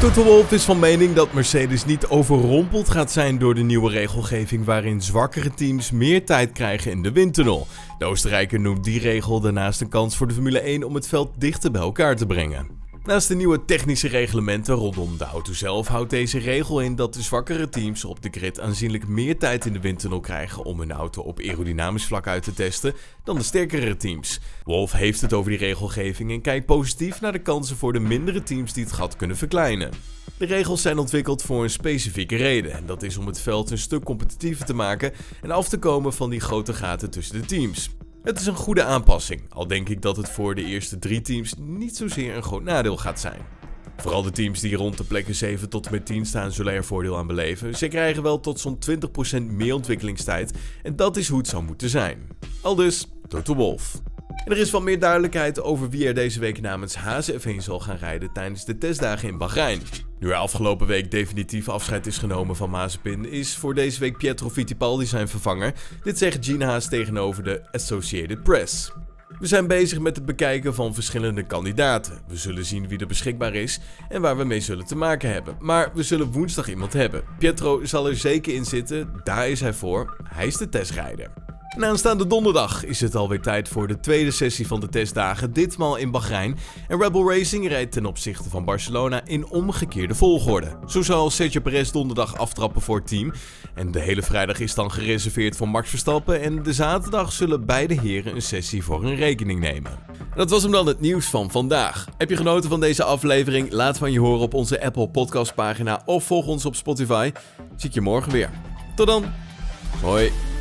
Toto Wolff is van mening dat Mercedes niet overrompeld gaat zijn door de nieuwe regelgeving waarin zwakkere teams meer tijd krijgen in de windtunnel. De Oostenrijker noemt die regel daarnaast een kans voor de Formule 1 om het veld dichter bij elkaar te brengen. Naast de nieuwe technische reglementen rondom de auto zelf houdt deze regel in dat de zwakkere teams op de grid aanzienlijk meer tijd in de windtunnel krijgen om hun auto op aerodynamisch vlak uit te testen dan de sterkere teams. Wolf heeft het over die regelgeving en kijkt positief naar de kansen voor de mindere teams die het gat kunnen verkleinen. De regels zijn ontwikkeld voor een specifieke reden en dat is om het veld een stuk competitiever te maken en af te komen van die grote gaten tussen de teams. Het is een goede aanpassing, al denk ik dat het voor de eerste drie teams niet zozeer een groot nadeel gaat zijn. Vooral de teams die rond de plekken 7 tot en met 10 staan zullen er voordeel aan beleven. Ze krijgen wel tot zo'n 20% meer ontwikkelingstijd en dat is hoe het zou moeten zijn. Al dus, Toto Wolf. En er is wat meer duidelijkheid over wie er deze week namens HZF1 zal gaan rijden tijdens de testdagen in Bahrein. Nu er afgelopen week definitief afscheid is genomen van Mazepin, is voor deze week Pietro Fittipaldi zijn vervanger. Dit zegt Gene Haas tegenover de Associated Press. We zijn bezig met het bekijken van verschillende kandidaten. We zullen zien wie er beschikbaar is en waar we mee zullen te maken hebben. Maar we zullen woensdag iemand hebben. Pietro zal er zeker in zitten, daar is hij voor. Hij is de testrijder. En aanstaande donderdag is het alweer tijd voor de tweede sessie van de testdagen, ditmaal in Bahrein. En Rebel Racing rijdt ten opzichte van Barcelona in omgekeerde volgorde. Zo zal Sergio Perez donderdag aftrappen voor het team. En de hele vrijdag is dan gereserveerd voor Max Verstappen. En de zaterdag zullen beide heren een sessie voor hun rekening nemen. Dat was hem dan het nieuws van vandaag. Heb je genoten van deze aflevering? Laat van je horen op onze Apple Podcast pagina of volg ons op Spotify. Zie ik je morgen weer. Tot dan. Hoi.